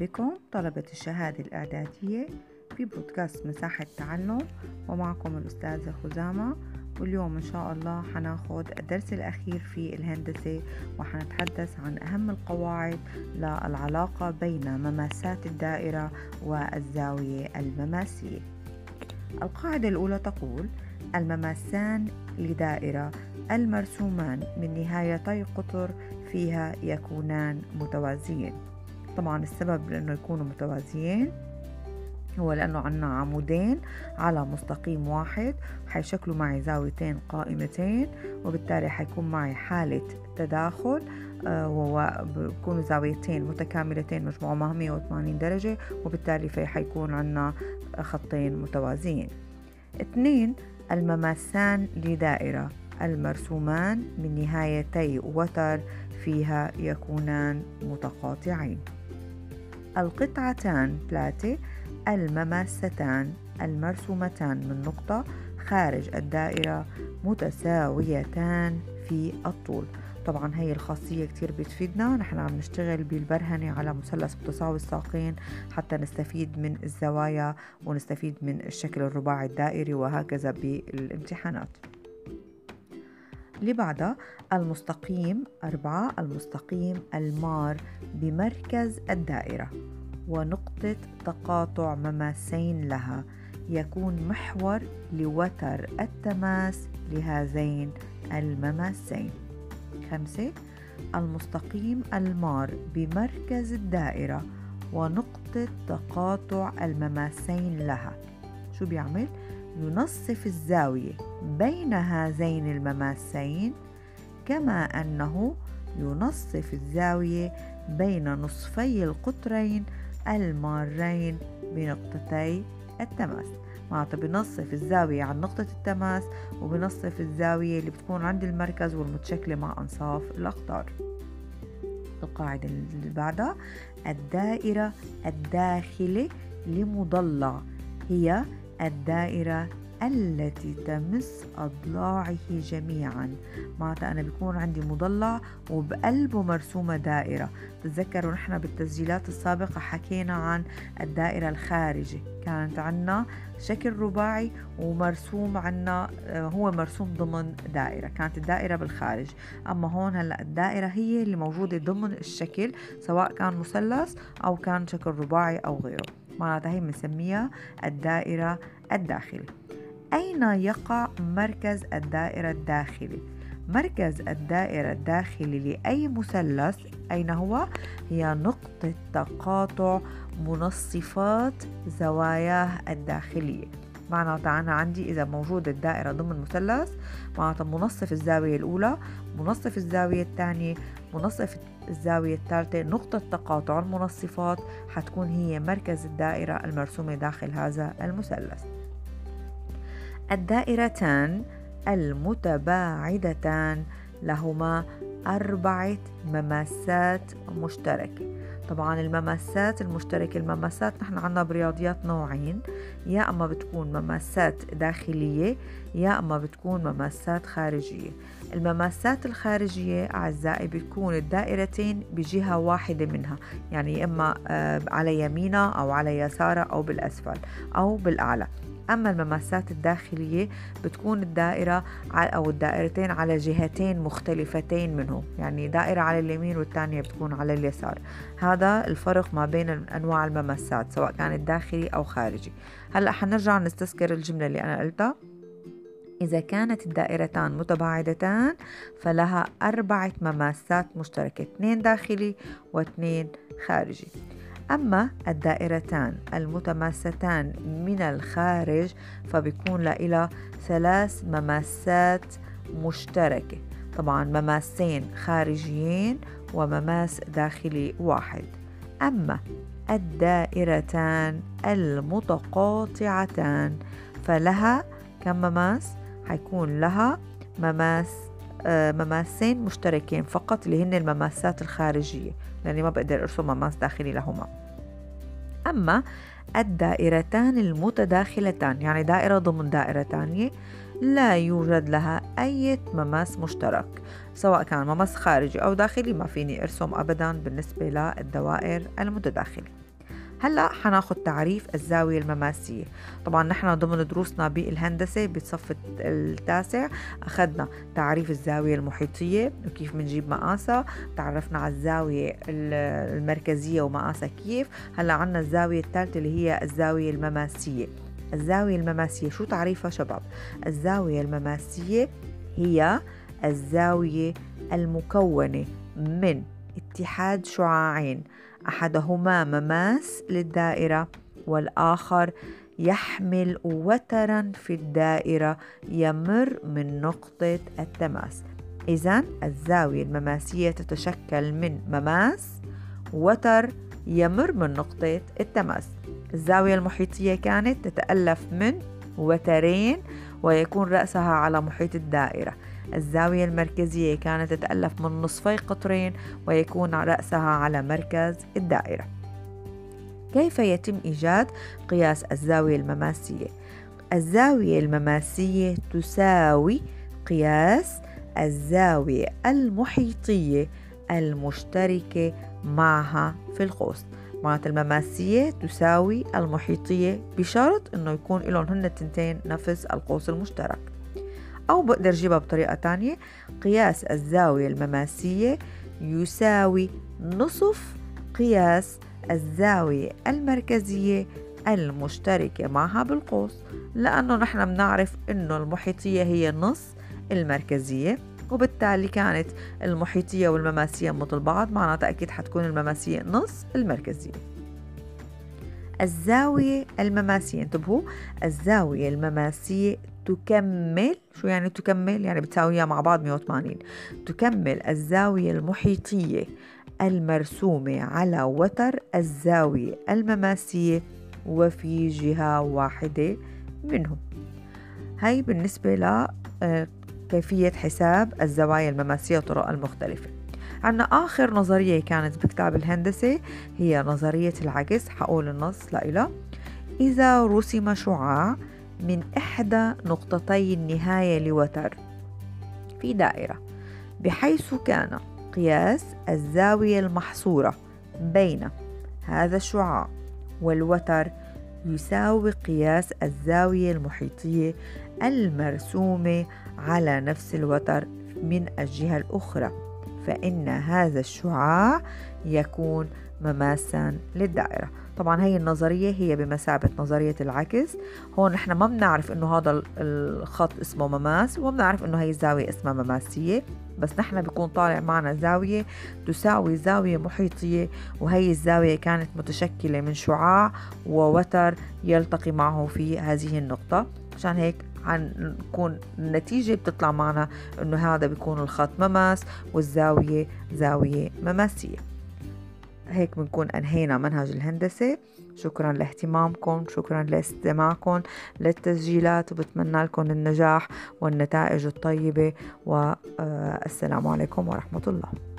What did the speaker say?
بكم طلبة الشهادة الإعدادية في بودكاست مساحة تعلم ومعكم الأستاذة خزامة. واليوم إن شاء الله حناخد الدرس الأخير في الهندسة وحنتحدث عن أهم القواعد للعلاقة بين مماسات الدائرة والزاوية المماسية. القاعدة الأولى تقول المماسان لدائرة المرسومان من نهايتي قطر فيها يكونان متوازيين طبعا السبب لأنه يكونوا متوازيين هو لأنه عنا عمودين على مستقيم واحد حيشكلوا معي زاويتين قائمتين وبالتالي حيكون معي حالة تداخل آه، وبكونوا زاويتين متكاملتين مجموعهما 180 درجة وبالتالي في حيكون عنا خطين متوازيين. اثنين المماسان لدائرة المرسومان من نهايتي وتر فيها يكونان متقاطعين. القطعتان ثلاثة المماستان المرسومتان من نقطة خارج الدائرة متساويتان في الطول. طبعا هي الخاصية كتير بتفيدنا. نحن عم نشتغل بالبرهنة على مثلث متساوي الساقين حتى نستفيد من الزوايا ونستفيد من الشكل الرباعي الدائري وهكذا بالامتحانات. اللي بعدها المستقيم أربعة المستقيم المار بمركز الدائرة. ونقطة تقاطع مماسين لها. يكون محور لوتر التماس لهذين المماسين. خمسة المستقيم المار بمركز الدائرة. ونقطة تقاطع المماسين لها. شو بيعمل؟ ينصف الزاوية بين هذين المماسين كما أنه ينصف الزاوية بين نصفي القطرين المارين بنقطتي التماس. معناتها بنصف الزاوية عن نقطة التماس وبنصف الزاوية اللي بتكون عند المركز والمتشكلة مع أنصاف الأقطار. القاعدة اللي بعدها الدائرة الداخلة لمضلع هي الدائرة التي تمس أضلاعه جميعا. معناتها أنا بيكون عندي مضلع وبقلبه مرسومة دائرة. تتذكروا نحن بالتسجيلات السابقة حكينا عن الدائرة الخارجي كانت عنا شكل رباعي ومرسوم عنا آه، هو مرسوم ضمن دائرة. كانت الدائرة بالخارج. أما هون هلأ الدائرة هي اللي موجودة ضمن الشكل سواء كان مثلث أو كان شكل رباعي أو غيره. معناتها هي بنسميها الدائرة الداخلي أين يقع مركز الدائرة الداخلي؟ مركز الدائرة الداخلي لأي مثلث أين هو؟ هي نقطة تقاطع منصفات زواياه الداخلية معناتها أنا عندي إذا موجود الدائرة ضمن مثلث معناتها منصف الزاوية الأولى منصف الزاوية الثانية منصف الزاوية الثالثة نقطة تقاطع المنصفات حتكون هي مركز الدائرة المرسومة داخل هذا المثلث. الدائرتان المتباعدتان لهما أربعة مماسات مشتركة. طبعا المماسات المشتركة المماسات نحن عنا برياضيات نوعين. يا أما بتكون مماسات داخلية يا أما بتكون مماسات خارجية. المماسات الخارجية أعزائي بتكون الدائرتين بجهة واحدة منها. يعني إما آه، على يمينها أو على يسارها أو بالأسفل أو بالأعلى. أما المماسات الداخلية بتكون الدائرة أو الدائرتين على جهتين مختلفتين منه يعني دائرة على اليمين والثانية بتكون على اليسار. هذا الفرق ما بين أنواع المماسات سواء كانت داخلي أو خارجي. هلأ حنرجع نستذكر الجملة اللي أنا قلتها. إذا كانت الدائرتان متباعدتان فلها أربعة مماسات مشتركة اثنين داخلي واثنين خارجي. أما الدائرتان المتماستان من الخارج فبيكون لها ثلاث مماسات مشتركة. طبعا مماسين خارجيين ومماس داخلي واحد. أما الدائرتان المتقاطعتان فلها كم مماس؟ حيكون لها مماس آه، مماسين مشتركين فقط اللي هن المماسات الخارجية. لأني ما بقدر أرسم مماس داخلي لهما. أما الدائرتان المتداخلتان يعني دائرة ضمن دائرة تانية لا يوجد لها أي مماس مشترك سواء كان مماس خارجي أو داخلي. ما فيني أرسم أبدا بالنسبة للدوائر المتداخلة. هلأ حناخد تعريف الزاوية المماسية. طبعا نحن ضمن دروسنا بالهندسة بالصف التاسع أخذنا تعريف الزاوية المحيطية وكيف بنجيب مقاسها. تعرفنا على الزاوية المركزية ومقاسها كيف. هلأ عنا الزاوية الثالثة اللي هي الزاوية المماسية. الزاوية المماسية شو تعريفها شباب؟ الزاوية المماسية هي الزاوية المكونة من اتحاد شعاعين. أحدهما مماس للدائرة والآخر يحمل وترا في الدائرة يمر من نقطة التماس. إذا الزاوية المماسية تتشكل من مماس وتر يمر من نقطة التماس. الزاوية المحيطية كانت تتألف من وترين ويكون رأسها على محيط الدائرة. الزاوية المركزية كانت تتألف من نصفي قطرين ويكون رأسها على مركز الدائرة. كيف يتم إيجاد قياس الزاوية المماسية؟ الزاوية المماسية تساوي قياس الزاوية المحيطية المشتركة معها في القوس. معنات المماسية تساوي المحيطية بشرط إنه يكون لهم هن التنتين نفس القوس المشترك. أو بقدر أجيبها بطريقة تانية. قياس الزاوية المماسية يساوي نصف قياس الزاوية المركزية المشتركة معها بالقوس لأنه نحن بنعرف أنه المحيطية هي نص المركزية وبالتالي كانت المحيطية والمماسية مثل بعض معناتها أكيد حتكون المماسية نص المركزية. الزاوية المماسية. انتبهوا الزاوية المماسية تكمل شو يعني تكمل؟ يعني بتساويها مع بعض 180 تكمل الزاوية المحيطية المرسومة على وتر الزاوية المماسية وفي جهة واحدة منهم. هاي بالنسبة ل آه، حساب الزوايا المماسية طرق المختلفة. عنا آخر نظرية كانت بكتاب الهندسة هي نظرية العكس حقول النص لإلها إذا رسم شعاع من إحدى نقطتي النهاية لوتر. في دائرة. بحيث كان قياس الزاوية المحصورة بين هذا الشعاع والوتر يساوي قياس الزاوية المحيطية المرسومة على نفس الوتر من الجهة الأخرى. فإن هذا الشعاع يكون مماسا للدائرة. طبعا هي النظرية هي بمثابة نظرية العكس. هون نحن ما بنعرف إنه هذا الخط اسمه مماس وما بنعرف إنه هي الزاوية اسمها مماسية. بس نحن بيكون طالع معنا زاوية تساوي زاوية محيطية وهي الزاوية كانت متشكلة من شعاع ووتر يلتقي معه في هذه النقطة. عشان هيك حنكون النتيجة بتطلع معنا إنه هذا بيكون الخط مماس والزاوية زاوية مماسية. هيك بنكون أنهينا منهج الهندسة. شكرا لاهتمامكم شكرا لاستماعكم للتسجيلات وبتمنى لكم النجاح والنتائج الطيبة والسلام عليكم ورحمة الله.